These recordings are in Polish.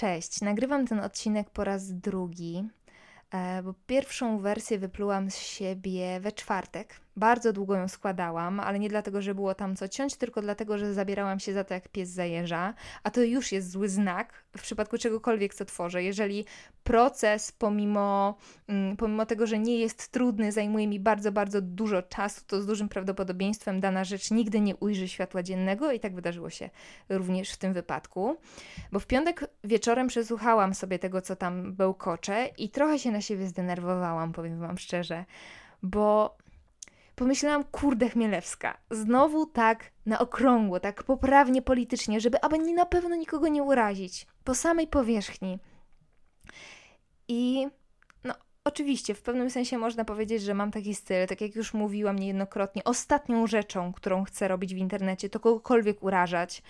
Cześć, nagrywam ten odcinek po raz drugi, e, bo pierwszą wersję wyplułam z siebie we czwartek. Bardzo długo ją składałam, ale nie dlatego, że było tam co ciąć, tylko dlatego, że zabierałam się za to, jak pies zajeżdża, a to już jest zły znak w przypadku czegokolwiek, co tworzę. Jeżeli proces, pomimo, mm, pomimo tego, że nie jest trudny, zajmuje mi bardzo, bardzo dużo czasu, to z dużym prawdopodobieństwem dana rzecz nigdy nie ujrzy światła dziennego i tak wydarzyło się również w tym wypadku. Bo w piątek wieczorem przesłuchałam sobie tego, co tam bełkocze i trochę się na siebie zdenerwowałam, powiem Wam szczerze, bo pomyślałam, kurde Chmielewska, znowu tak na okrągło, tak poprawnie politycznie, żeby aby na pewno nikogo nie urazić, po samej powierzchni. I no, oczywiście, w pewnym sensie można powiedzieć, że mam taki styl, tak jak już mówiłam niejednokrotnie, ostatnią rzeczą, którą chcę robić w internecie, to kogokolwiek urażać.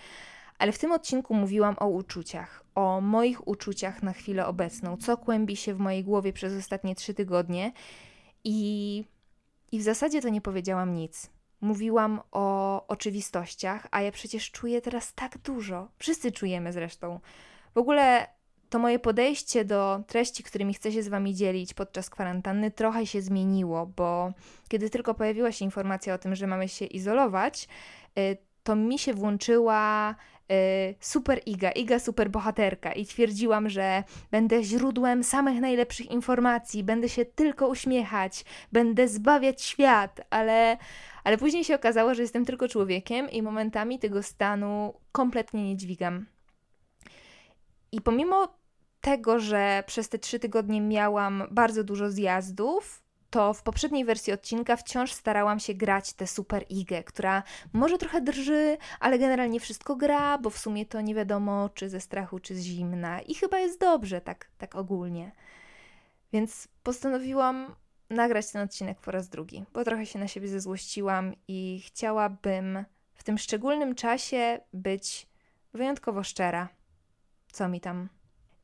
Ale w tym odcinku mówiłam o uczuciach, o moich uczuciach na chwilę obecną, co kłębi się w mojej głowie przez ostatnie trzy tygodnie i i w zasadzie to nie powiedziałam nic. Mówiłam o oczywistościach, a ja przecież czuję teraz tak dużo. Wszyscy czujemy zresztą. W ogóle to moje podejście do treści, którymi chcę się z Wami dzielić podczas kwarantanny, trochę się zmieniło, bo kiedy tylko pojawiła się informacja o tym, że mamy się izolować, y, to mi się włączyła super Iga, Iga super bohaterka i twierdziłam, że będę źródłem samych najlepszych informacji, będę się tylko uśmiechać, będę zbawiać świat, ale, ale później się okazało, że jestem tylko człowiekiem i momentami tego stanu kompletnie nie dźwigam. I pomimo tego, że przez te trzy tygodnie miałam bardzo dużo zjazdów, to w poprzedniej wersji odcinka wciąż starałam się grać tę super Igę, która może trochę drży, ale generalnie wszystko gra, bo w sumie to nie wiadomo, czy ze strachu, czy z zimna. I chyba jest dobrze, tak, tak ogólnie. Więc postanowiłam nagrać ten odcinek po raz drugi, bo trochę się na siebie zezłościłam i chciałabym w tym szczególnym czasie być wyjątkowo szczera. Co mi tam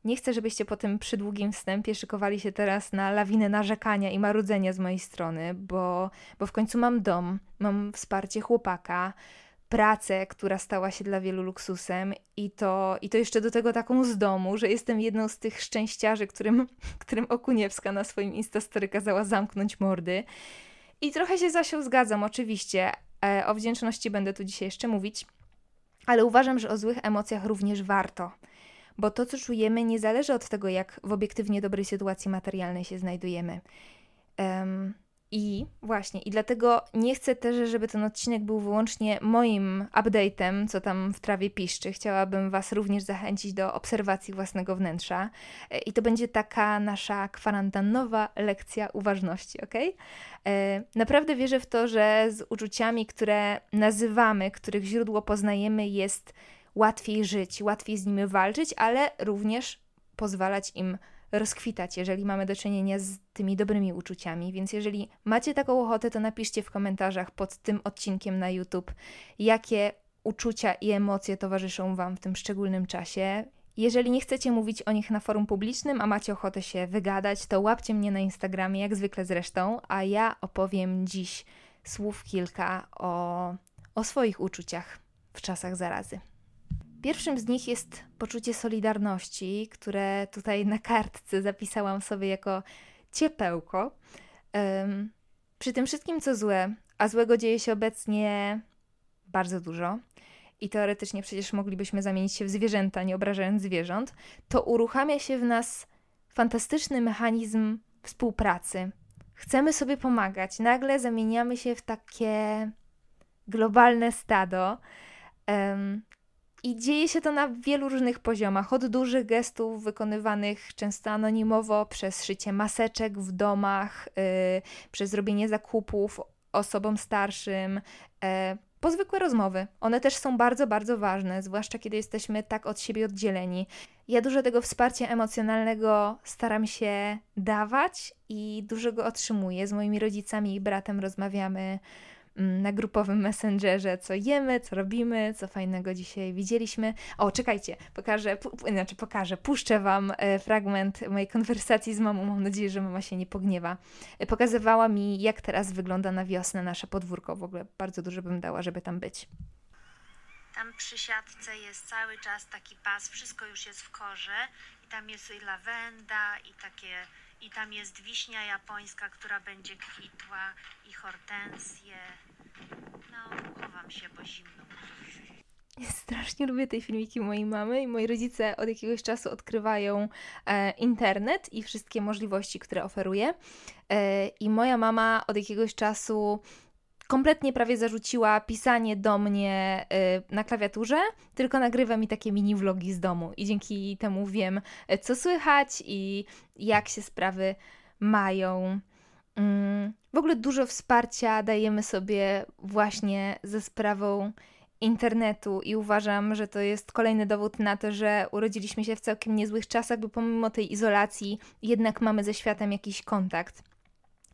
nie chcę, żebyście po tym przydługim wstępie szykowali się teraz na lawinę narzekania i marudzenia z mojej strony, bo, bo w końcu mam dom, mam wsparcie chłopaka, pracę, która stała się dla wielu luksusem i to, i to jeszcze do tego taką z domu, że jestem jedną z tych szczęściarzy, którym, którym Okuniewska na swoim Instastory kazała zamknąć mordy. I trochę się Zasią zgadzam, oczywiście. E, o wdzięczności będę tu dzisiaj jeszcze mówić, ale uważam, że o złych emocjach również warto bo to, co czujemy, nie zależy od tego, jak w obiektywnie dobrej sytuacji materialnej się znajdujemy. Um, i właśnie, i dlatego nie chcę też, żeby ten odcinek był wyłącznie moim update'em, co tam w trawie piszczy. Chciałabym Was również zachęcić do obserwacji własnego wnętrza. E, I to będzie taka nasza kwarantannowa lekcja uważności, ok? E, naprawdę wierzę w to, że z uczuciami, które nazywamy, których źródło poznajemy, jest łatwiej żyć, łatwiej z nimi walczyć, ale również pozwalać im rozkwitać, jeżeli mamy do czynienia z tymi dobrymi uczuciami. Więc jeżeli macie taką ochotę, to napiszcie w komentarzach pod tym odcinkiem na YouTube, jakie uczucia i emocje towarzyszą Wam w tym szczególnym czasie. Jeżeli nie chcecie mówić o nich na forum publicznym, a macie ochotę się wygadać, to łapcie mnie na Instagramie, jak zwykle zresztą, a ja opowiem dziś słów kilka o, o swoich uczuciach w czasach zarazy. Pierwszym z nich jest poczucie solidarności, które tutaj na kartce zapisałam sobie jako ciepełko. Um, przy tym wszystkim, co złe, a złego dzieje się obecnie bardzo dużo, i teoretycznie przecież moglibyśmy zamienić się w zwierzęta, nie obrażając zwierząt, to uruchamia się w nas fantastyczny mechanizm współpracy. Chcemy sobie pomagać, nagle zamieniamy się w takie globalne stado. Um, i dzieje się to na wielu różnych poziomach, od dużych gestów wykonywanych często anonimowo, przez szycie maseczek w domach, yy, przez robienie zakupów osobom starszym, yy, po zwykłe rozmowy. One też są bardzo, bardzo ważne, zwłaszcza kiedy jesteśmy tak od siebie oddzieleni. Ja dużo tego wsparcia emocjonalnego staram się dawać i dużo go otrzymuję. Z moimi rodzicami i bratem rozmawiamy na grupowym messengerze, co jemy, co robimy, co fajnego dzisiaj widzieliśmy. O, czekajcie, pokażę, znaczy pokażę, puszczę Wam e, fragment mojej konwersacji z mamą. Mam nadzieję, że mama się nie pogniewa. E, pokazywała mi, jak teraz wygląda na wiosnę nasze podwórko. W ogóle bardzo dużo bym dała, żeby tam być. Tam przy siatce jest cały czas taki pas, wszystko już jest w korze i tam jest i lawenda i takie i tam jest wiśnia japońska, która będzie kwitła i hortensje. No, się. Strasznie lubię te filmiki mojej mamy i moi rodzice od jakiegoś czasu odkrywają e, internet i wszystkie możliwości, które oferuje. E, I moja mama od jakiegoś czasu kompletnie prawie zarzuciła pisanie do mnie y, na klawiaturze, tylko nagrywa mi takie mini vlogi z domu i dzięki temu wiem, y, co słychać i jak się sprawy mają. Mm, w ogóle dużo wsparcia dajemy sobie właśnie ze sprawą internetu i uważam, że to jest kolejny dowód na to, że urodziliśmy się w całkiem niezłych czasach, bo pomimo tej izolacji jednak mamy ze światem jakiś kontakt.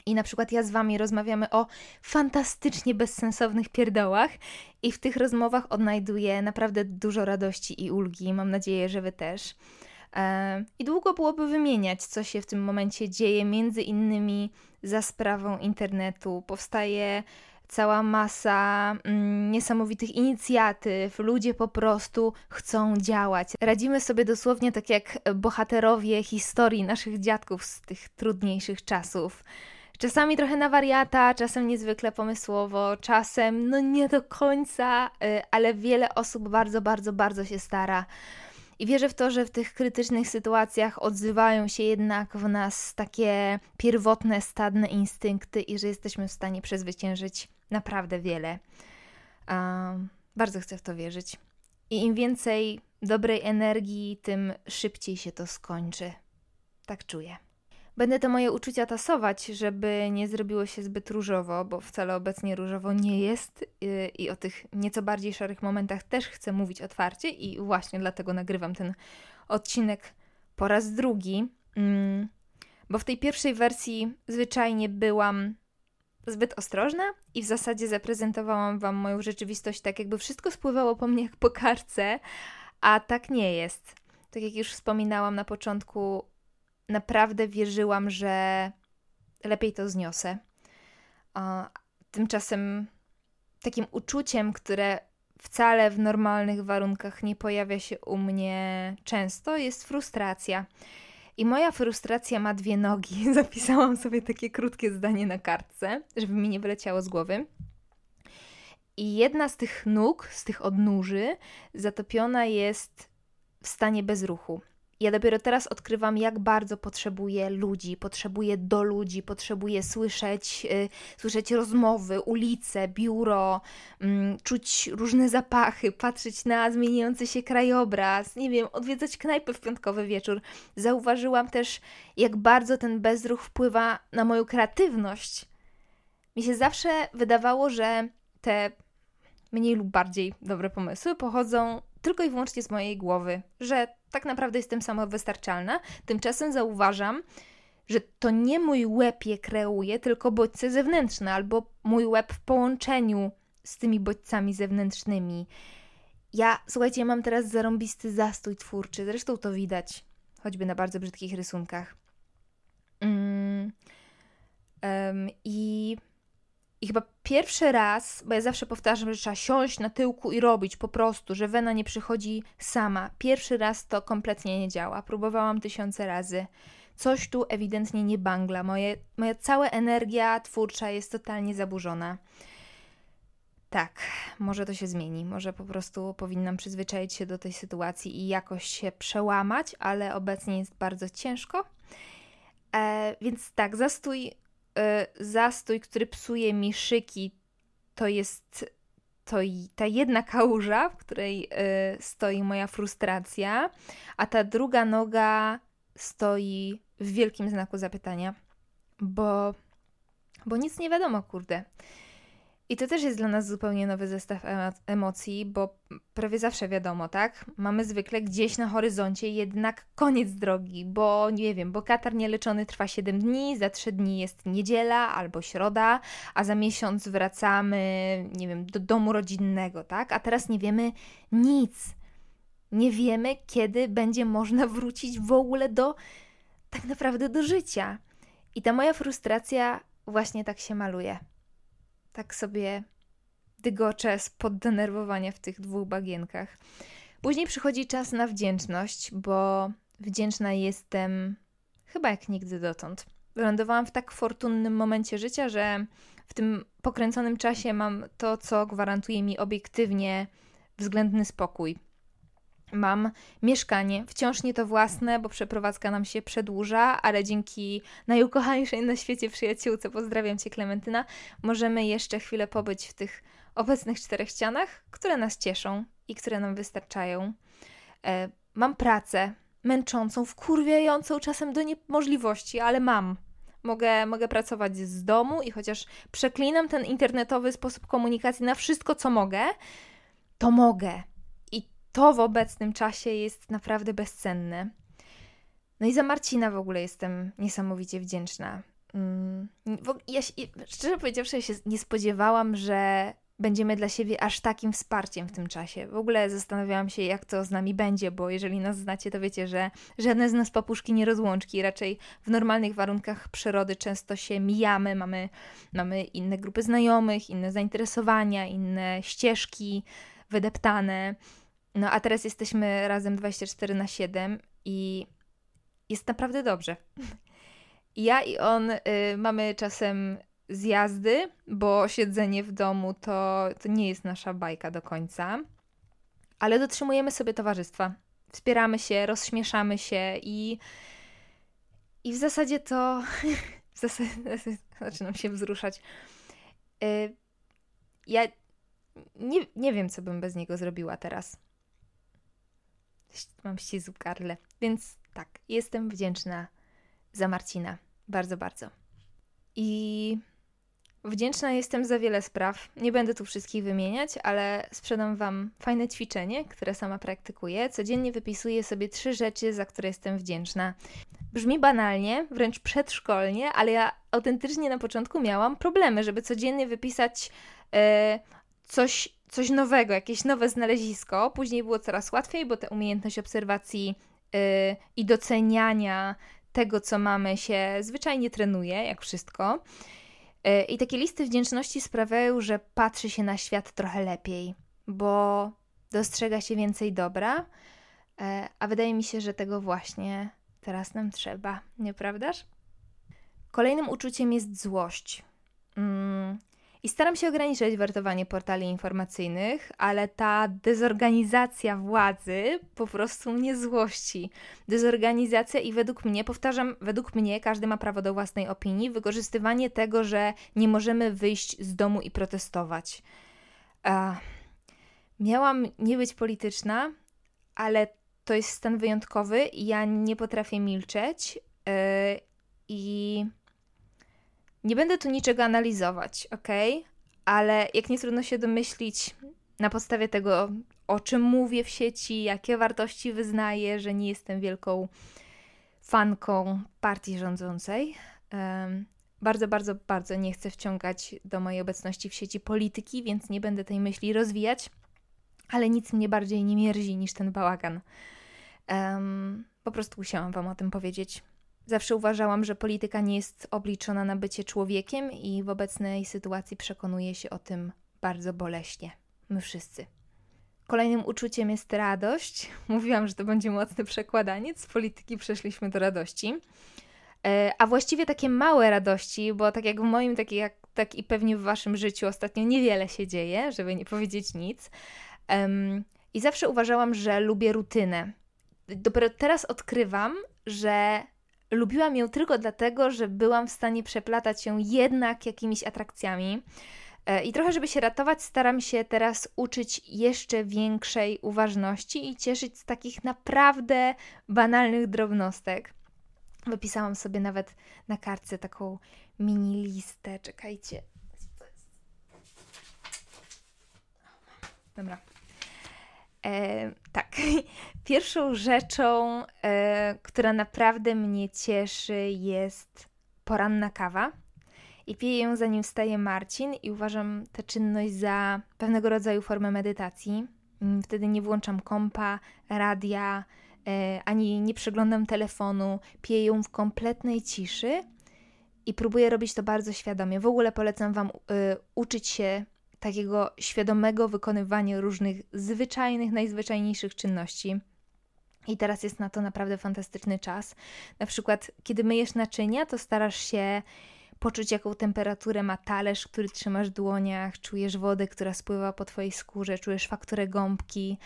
I na przykład ja z Wami rozmawiamy o fantastycznie bezsensownych pierdołach, i w tych rozmowach odnajduję naprawdę dużo radości i ulgi. Mam nadzieję, że Wy też. E, I długo byłoby wymieniać, co się w tym momencie dzieje, między innymi za sprawą internetu. Powstaje cała masa mm, niesamowitych inicjatyw, ludzie po prostu chcą działać. Radzimy sobie dosłownie tak jak bohaterowie historii naszych dziadków z tych trudniejszych czasów. Czasami trochę na wariata, czasem niezwykle pomysłowo, czasem no nie do końca, y, ale wiele osób bardzo, bardzo, bardzo się stara. I wierzę w to, że w tych krytycznych sytuacjach odzywają się jednak w nas takie pierwotne, stadne instynkty i że jesteśmy w stanie przezwyciężyć naprawdę wiele. Um, bardzo chcę w to wierzyć. I im więcej dobrej energii, tym szybciej się to skończy. Tak czuję. Będę te moje uczucia tasować, żeby nie zrobiło się zbyt różowo, bo wcale obecnie różowo nie jest y, i o tych nieco bardziej szarych momentach też chcę mówić otwarcie i właśnie dlatego nagrywam ten odcinek po raz drugi, mm, bo w tej pierwszej wersji zwyczajnie byłam zbyt ostrożna i w zasadzie zaprezentowałam Wam moją rzeczywistość tak, jakby wszystko spływało po mnie jak po karce, a tak nie jest. Tak jak już wspominałam na początku, naprawdę wierzyłam, że lepiej to zniosę. Tymczasem takim uczuciem, które wcale w normalnych warunkach nie pojawia się u mnie często, jest frustracja. I moja frustracja ma dwie nogi. Zapisałam sobie takie krótkie zdanie na kartce, żeby mi nie wyleciało z głowy. I jedna z tych nóg, z tych odnóży, zatopiona jest w stanie bezruchu. Ja dopiero teraz odkrywam, jak bardzo potrzebuję ludzi, potrzebuję do ludzi, potrzebuję słyszeć, yy, słyszeć rozmowy, ulice, biuro, yy, czuć różne zapachy, patrzeć na zmieniający się krajobraz, nie wiem, odwiedzać knajpy w piątkowy wieczór. Zauważyłam też, jak bardzo ten bezruch wpływa na moją kreatywność. Mi się zawsze wydawało, że te mniej lub bardziej dobre pomysły pochodzą tylko i wyłącznie z mojej głowy, że tak naprawdę jestem samowystarczalna. Tymczasem zauważam, że to nie mój łeb je kreuje, tylko bodźce zewnętrzne, albo mój łeb w połączeniu z tymi bodźcami zewnętrznymi. Ja, słuchajcie, mam teraz zarąbisty zastój twórczy, zresztą to widać, choćby na bardzo brzydkich rysunkach. Mm, um, I i chyba pierwszy raz, bo ja zawsze powtarzam, że trzeba siąść na tyłku i robić po prostu, że wena nie przychodzi sama. Pierwszy raz to kompletnie nie działa. Próbowałam tysiące razy. Coś tu ewidentnie nie bangla. Moje, moja cała energia twórcza jest totalnie zaburzona. Tak, może to się zmieni. Może po prostu powinnam przyzwyczaić się do tej sytuacji i jakoś się przełamać, ale obecnie jest bardzo ciężko. E, więc tak, zastój zastój, który psuje mi szyki, to jest to ta jedna kałuża, w której y, stoi moja frustracja, a ta druga noga stoi w wielkim znaku zapytania, bo, bo nic nie wiadomo, kurde. I to też jest dla nas zupełnie nowy zestaw emocji, bo prawie zawsze wiadomo, tak? Mamy zwykle gdzieś na horyzoncie jednak koniec drogi, bo nie wiem, bo katar nieleczony trwa 7 dni, za 3 dni jest niedziela albo środa, a za miesiąc wracamy, nie wiem, do domu rodzinnego, tak? A teraz nie wiemy nic. Nie wiemy, kiedy będzie można wrócić w ogóle do tak naprawdę do życia. I ta moja frustracja właśnie tak się maluje tak sobie dygocze z poddenerwowania w tych dwóch bagienkach. Później przychodzi czas na wdzięczność, bo wdzięczna jestem chyba jak nigdy dotąd. Wylądowałam w tak fortunnym momencie życia, że w tym pokręconym czasie mam to, co gwarantuje mi obiektywnie względny spokój. Mam mieszkanie, wciąż nie to własne, bo przeprowadzka nam się przedłuża, ale dzięki najukochańszej na świecie przyjaciółce, pozdrawiam Cię Klementyna, możemy jeszcze chwilę pobyć w tych obecnych czterech ścianach, które nas cieszą i które nam wystarczają. E, mam pracę męczącą, wkurwiającą czasem do niemożliwości, ale mam. Mogę, mogę pracować z domu i chociaż przeklinam ten internetowy sposób komunikacji na wszystko, co mogę, to mogę. To w obecnym czasie jest naprawdę bezcenne. No i za Marcina w ogóle jestem niesamowicie wdzięczna. Mm, ja szczerze powiedziawszy, ja się nie spodziewałam, że będziemy dla siebie aż takim wsparciem w tym czasie. W ogóle zastanawiałam się, jak to z nami będzie, bo jeżeli nas znacie, to wiecie, że żadne z nas papuszki nie rozłączki. Raczej w normalnych warunkach przyrody często się mijamy, mamy, mamy inne grupy znajomych, inne zainteresowania, inne ścieżki wydeptane. No a teraz jesteśmy razem 24 na 7 i jest naprawdę dobrze. Ja i on y, mamy czasem zjazdy, bo siedzenie w domu to, to nie jest nasza bajka do końca, ale dotrzymujemy sobie towarzystwa. Wspieramy się, rozśmieszamy się i, i w zasadzie to. W zasadzie zaczynam się wzruszać. Y, ja nie, nie wiem, co bym bez niego zrobiła teraz. Mam ścisł karle. Więc tak, jestem wdzięczna za Marcina. Bardzo, bardzo. I Wdzięczna jestem za wiele spraw. Nie będę tu wszystkich wymieniać, ale sprzedam Wam fajne ćwiczenie, które sama praktykuję. Codziennie wypisuję sobie trzy rzeczy, za które jestem wdzięczna. Brzmi banalnie, wręcz przedszkolnie, ale ja autentycznie na początku miałam problemy, żeby codziennie wypisać e, coś, coś nowego, jakieś nowe znalezisko. Później było coraz łatwiej, bo ta umiejętność obserwacji e, i doceniania tego, co mamy, się zwyczajnie trenuje, jak wszystko. E, I takie listy wdzięczności sprawiają, że patrzy się na świat trochę lepiej, bo dostrzega się więcej dobra, e, a wydaje mi się, że tego właśnie teraz nam trzeba, nieprawdaż? Kolejnym uczuciem jest złość. Mm, i staram się ograniczać wertowanie portali informacyjnych, ale ta dezorganizacja władzy po prostu mnie złości. Dezorganizacja i według mnie, powtarzam, według mnie każdy ma prawo do własnej opinii, wykorzystywanie tego, że nie możemy wyjść z domu i protestować. Miałam nie być polityczna, ale to jest stan wyjątkowy i ja nie potrafię milczeć. Yy, I nie będę tu niczego analizować, ok? Ale jak nie trudno się domyślić na podstawie tego, o czym mówię w sieci, jakie wartości wyznaję, że nie jestem wielką fanką partii rządzącej. Um, bardzo, bardzo, bardzo nie chcę wciągać do mojej obecności w sieci polityki, więc nie będę tej myśli rozwijać, ale nic mnie bardziej nie mierzi niż ten bałagan. Um, po prostu musiałam Wam o tym powiedzieć. Zawsze uważałam, że polityka nie jest obliczona na bycie człowiekiem i w obecnej sytuacji przekonuję się o tym bardzo boleśnie. My wszyscy. Kolejnym uczuciem jest radość. Mówiłam, że to będzie mocny przekładaniec. Z polityki przeszliśmy do radości. E, a właściwie takie małe radości, bo tak jak w moim, tak, jak, tak i pewnie w waszym życiu ostatnio niewiele się dzieje, żeby nie powiedzieć nic. I zawsze uważałam, że lubię rutynę. Dopiero teraz odkrywam, że lubiłam ją tylko dlatego, że byłam w stanie przeplatać ją jednak jakimiś atrakcjami. E, I trochę, żeby się ratować, staram się teraz uczyć jeszcze większej uważności i cieszyć z takich naprawdę banalnych drobnostek. Wypisałam sobie nawet na kartce taką mini listę. Czekajcie. Dobra. E, tak. Pierwszą rzeczą, e, która naprawdę mnie cieszy, jest poranna kawa. I piję ją zanim wstaje Marcin, i uważam tę czynność za pewnego rodzaju formę medytacji. Mm, wtedy nie włączam kompa, radia, e, ani nie przeglądam telefonu. Piję ją w kompletnej ciszy i próbuję robić to bardzo świadomie. W ogóle polecam Wam y, uczyć się takiego świadomego wykonywania różnych zwyczajnych, najzwyczajniejszych czynności. I teraz jest na to naprawdę fantastyczny czas. Na przykład, kiedy myjesz naczynia, to starasz się poczuć, jaką temperaturę ma talerz, który trzymasz w dłoniach, czujesz wodę, która spływa po twojej skórze, czujesz fakturę gąbki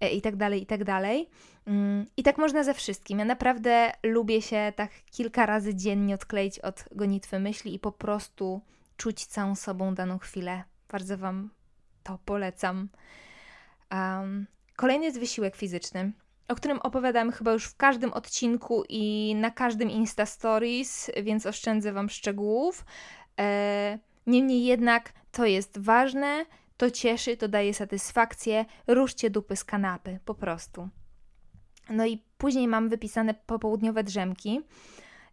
e, i tak dalej, i tak dalej. Mm, I tak można ze wszystkim. Ja naprawdę lubię się tak kilka razy dziennie odkleić od gonitwy myśli i po prostu czuć całą sobą daną chwilę. Bardzo Wam to polecam. Um, kolejny jest wysiłek fizyczny o którym opowiadam chyba już w każdym odcinku i na każdym Insta Stories, więc oszczędzę Wam szczegółów. E, niemniej jednak to jest ważne, to cieszy, to daje satysfakcję. Ruszcie dupy z kanapy, po prostu. No i później mam wypisane popołudniowe drzemki.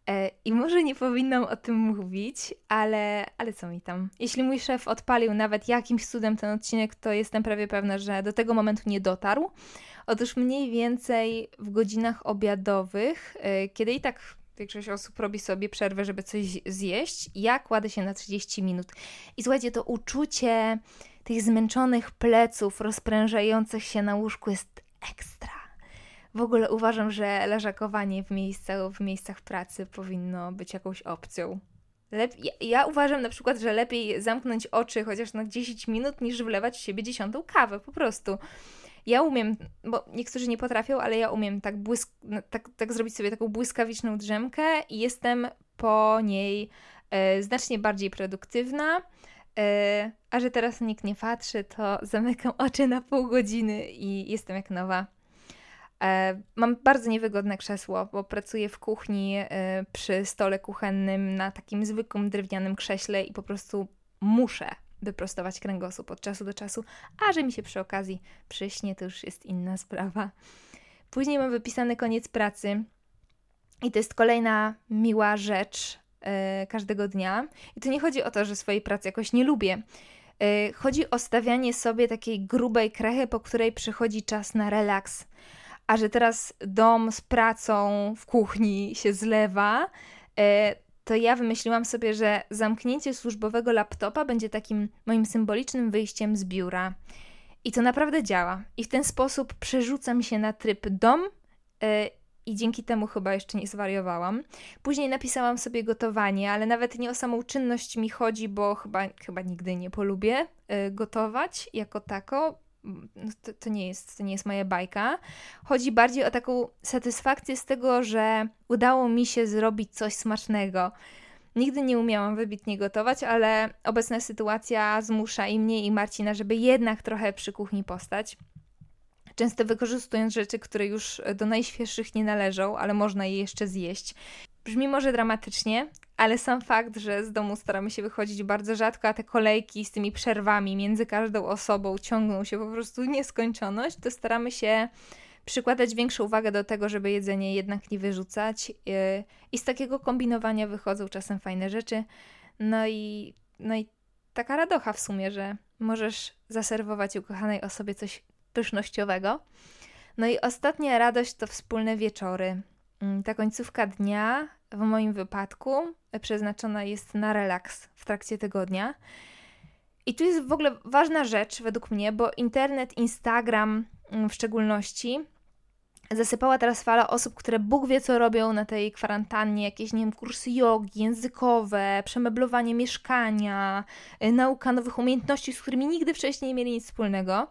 E, I może nie powinnam o tym mówić, ale, ale co mi tam? Jeśli mój szef odpalił nawet jakimś cudem ten odcinek, to jestem prawie pewna, że do tego momentu nie dotarł. Otóż mniej więcej w godzinach obiadowych, e, kiedy i tak większość osób robi sobie przerwę, żeby coś zjeść, ja kładę się na 30 minut. I słuchajcie, to uczucie tych zmęczonych pleców rozprężających się na łóżku jest ekstra. W ogóle uważam, że leżakowanie w, miejscach, w miejscach pracy powinno być jakąś opcją. Lep ja, ja, uważam na przykład, że lepiej zamknąć oczy chociaż na 10 minut, niż wlewać w siebie dziesiątą kawę, po prostu. Ja umiem, bo niektórzy nie potrafią, ale ja umiem tak, błysk no, tak, tak zrobić sobie taką błyskawiczną drzemkę i jestem po niej e, znacznie bardziej produktywna. E, a że teraz nikt nie patrzy, to zamykam oczy na pół godziny i jestem jak nowa. E, mam bardzo niewygodne krzesło, bo pracuję w kuchni e, przy stole kuchennym na takim zwykłym drewnianym krześle i po prostu muszę wyprostować kręgosłup od czasu do czasu, a że mi się przy okazji przyśnie, to już jest inna sprawa. Później mam wypisany koniec pracy i to jest kolejna miła rzecz yy, każdego dnia. I tu nie chodzi o to, że swojej pracy jakoś nie lubię. Chodzi o stawianie sobie takiej grubej krechy, po której przychodzi czas na relaks. A że teraz dom z pracą w kuchni się zlewa, yy, to ja wymyśliłam sobie, że zamknięcie służbowego laptopa będzie takim moim symbolicznym wyjściem z biura. I to naprawdę działa. I w ten sposób przerzucam się na tryb dom yy, i dzięki temu chyba jeszcze nie zwariowałam. Później napisałam sobie gotowanie, ale nawet nie o samą czynność mi chodzi, bo chyba, chyba nigdy nie polubię yy, gotować jako tako. No to, to, nie jest, to nie jest moja bajka. Chodzi bardziej o taką satysfakcję z tego, że udało mi się zrobić coś smacznego. Nigdy nie umiałam wybitnie gotować, ale obecna sytuacja zmusza i mnie, i Marcina, żeby jednak trochę przy kuchni postać. Często wykorzystując rzeczy, które już do najświeższych nie należą, ale można je jeszcze zjeść. Brzmi może dramatycznie, ale sam fakt, że z domu staramy się wychodzić bardzo rzadko, a te kolejki z tymi przerwami między każdą osobą ciągną się po prostu nieskończoność, to staramy się przykładać większą uwagę do tego, żeby jedzenie jednak nie wyrzucać. Yy, I z takiego kombinowania wychodzą czasem fajne rzeczy. No i, no i taka radocha w sumie, że możesz zaserwować ukochanej osobie coś pysznościowego. No i ostatnia radość to wspólne wieczory. Mm, ta końcówka dnia w moim wypadku przeznaczona jest na relaks w trakcie tygodnia. I tu jest w ogóle ważna rzecz według mnie, bo internet, Instagram w szczególności zasypała teraz fala osób, które Bóg wie co robią na tej kwarantannie, jakieś, nie wiem, kursy jogi, językowe, przemeblowanie mieszkania, y, nauka nowych umiejętności, z którymi nigdy wcześniej nie mieli nic wspólnego.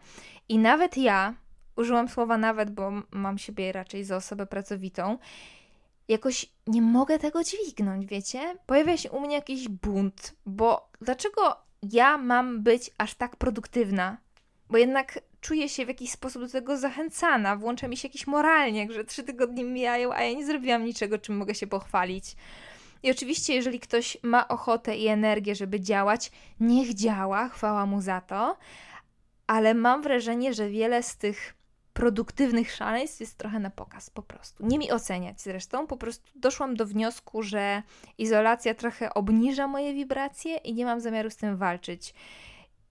I nawet ja, użyłam słowa nawet, bo mam siebie raczej za osobę pracowitą, jakoś nie mogę tego dźwignąć, wiecie? Pojawia się u mnie jakiś bunt, bo dlaczego ja mam być aż tak produktywna? Bo jednak czuję się w jakiś sposób do tego zachęcana, włącza mi się jakiś moralnie, że trzy tygodnie mijają, a ja nie zrobiłam niczego, czym mogę się pochwalić. I oczywiście, jeżeli ktoś ma ochotę i energię, żeby działać, niech działa, chwała mu za to, ale mam wrażenie, że wiele z tych produktywnych szaleństw jest trochę na pokaz, po prostu. Nie mi oceniać zresztą, po prostu doszłam do wniosku, że izolacja trochę obniża moje wibracje i nie mam zamiaru z tym walczyć.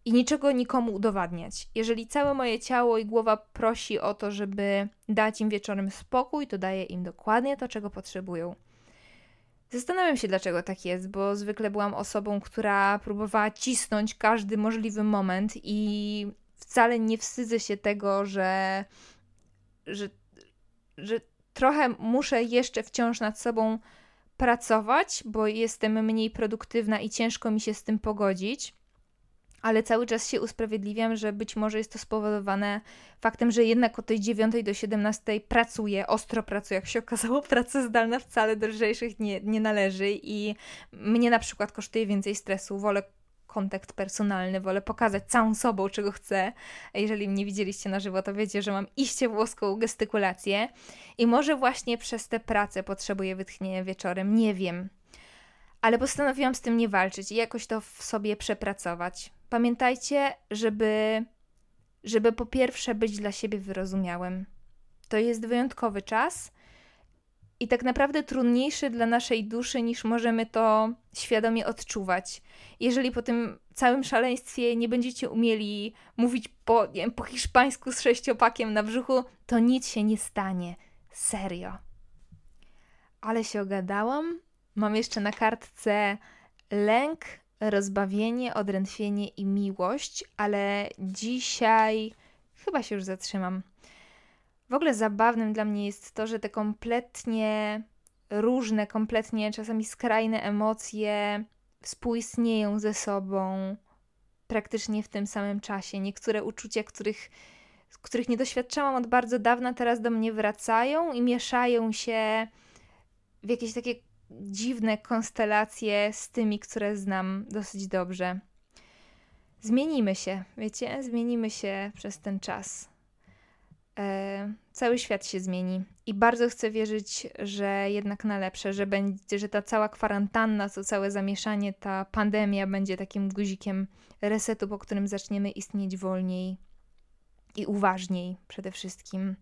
I niczego nikomu udowadniać. Jeżeli całe moje ciało i głowa prosi o to, żeby dać im wieczorem spokój, to daję im dokładnie to, czego potrzebują. Zastanawiam się, dlaczego tak jest, bo zwykle byłam osobą, która próbowała cisnąć każdy możliwy moment i wcale nie wstydzę się tego, że, że, że trochę muszę jeszcze wciąż nad sobą pracować, bo jestem mniej produktywna i ciężko mi się z tym pogodzić. Ale cały czas się usprawiedliwiam, że być może jest to spowodowane faktem, że jednak od tej 9 do 17 pracuję, ostro pracuję. Jak się okazało, praca zdalna wcale do lżejszych nie, nie należy i mnie na przykład kosztuje więcej stresu. Wolę kontakt personalny, wolę pokazać całą sobą, czego chcę. Jeżeli mnie widzieliście na żywo, to wiecie, że mam iście włoską gestykulację i może właśnie przez tę pracę potrzebuję wytchnienia wieczorem, nie wiem. Ale postanowiłam z tym nie walczyć i jakoś to w sobie przepracować. Pamiętajcie, żeby, żeby po pierwsze być dla siebie wyrozumiałym. To jest wyjątkowy czas i tak naprawdę trudniejszy dla naszej duszy, niż możemy to świadomie odczuwać. Jeżeli po tym całym szaleństwie nie będziecie umieli mówić po, wiem, po hiszpańsku z sześciopakiem na brzuchu, to nic się nie stanie. Serio. Ale się ogadałam. Mam jeszcze na kartce lęk, rozbawienie, odrętwienie i miłość, ale dzisiaj chyba się już zatrzymam. W ogóle zabawnym dla mnie jest to, że te kompletnie różne, kompletnie czasami skrajne emocje współistnieją ze sobą praktycznie w tym samym czasie. Niektóre uczucia, których, których nie doświadczałam od bardzo dawna, teraz do mnie wracają i mieszają się w jakieś takie dziwne konstelacje z tymi, które znam dosyć dobrze. Zmienimy się, wiecie? Zmienimy się przez ten czas e, cały świat się zmieni. I bardzo chcę wierzyć, że jednak na lepsze, że, będzie, że ta cała kwarantanna, to całe zamieszanie, ta pandemia będzie takim guzikiem resetu, po którym zaczniemy istnieć wolniej i uważniej przede wszystkim.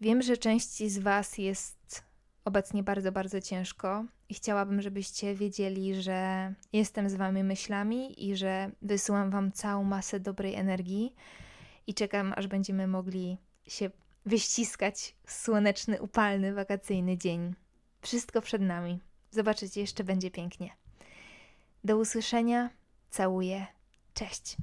Wiem, że części z Was jest obecnie bardzo, bardzo ciężko i chciałabym, żebyście wiedzieli, że jestem z Wami myślami i że wysyłam Wam całą masę dobrej energii i czekam, aż będziemy mogli się wyściskać w słoneczny, upalny, wakacyjny dzień. Wszystko przed nami. Zobaczycie, jeszcze będzie pięknie. Do usłyszenia. Całuję. Cześć.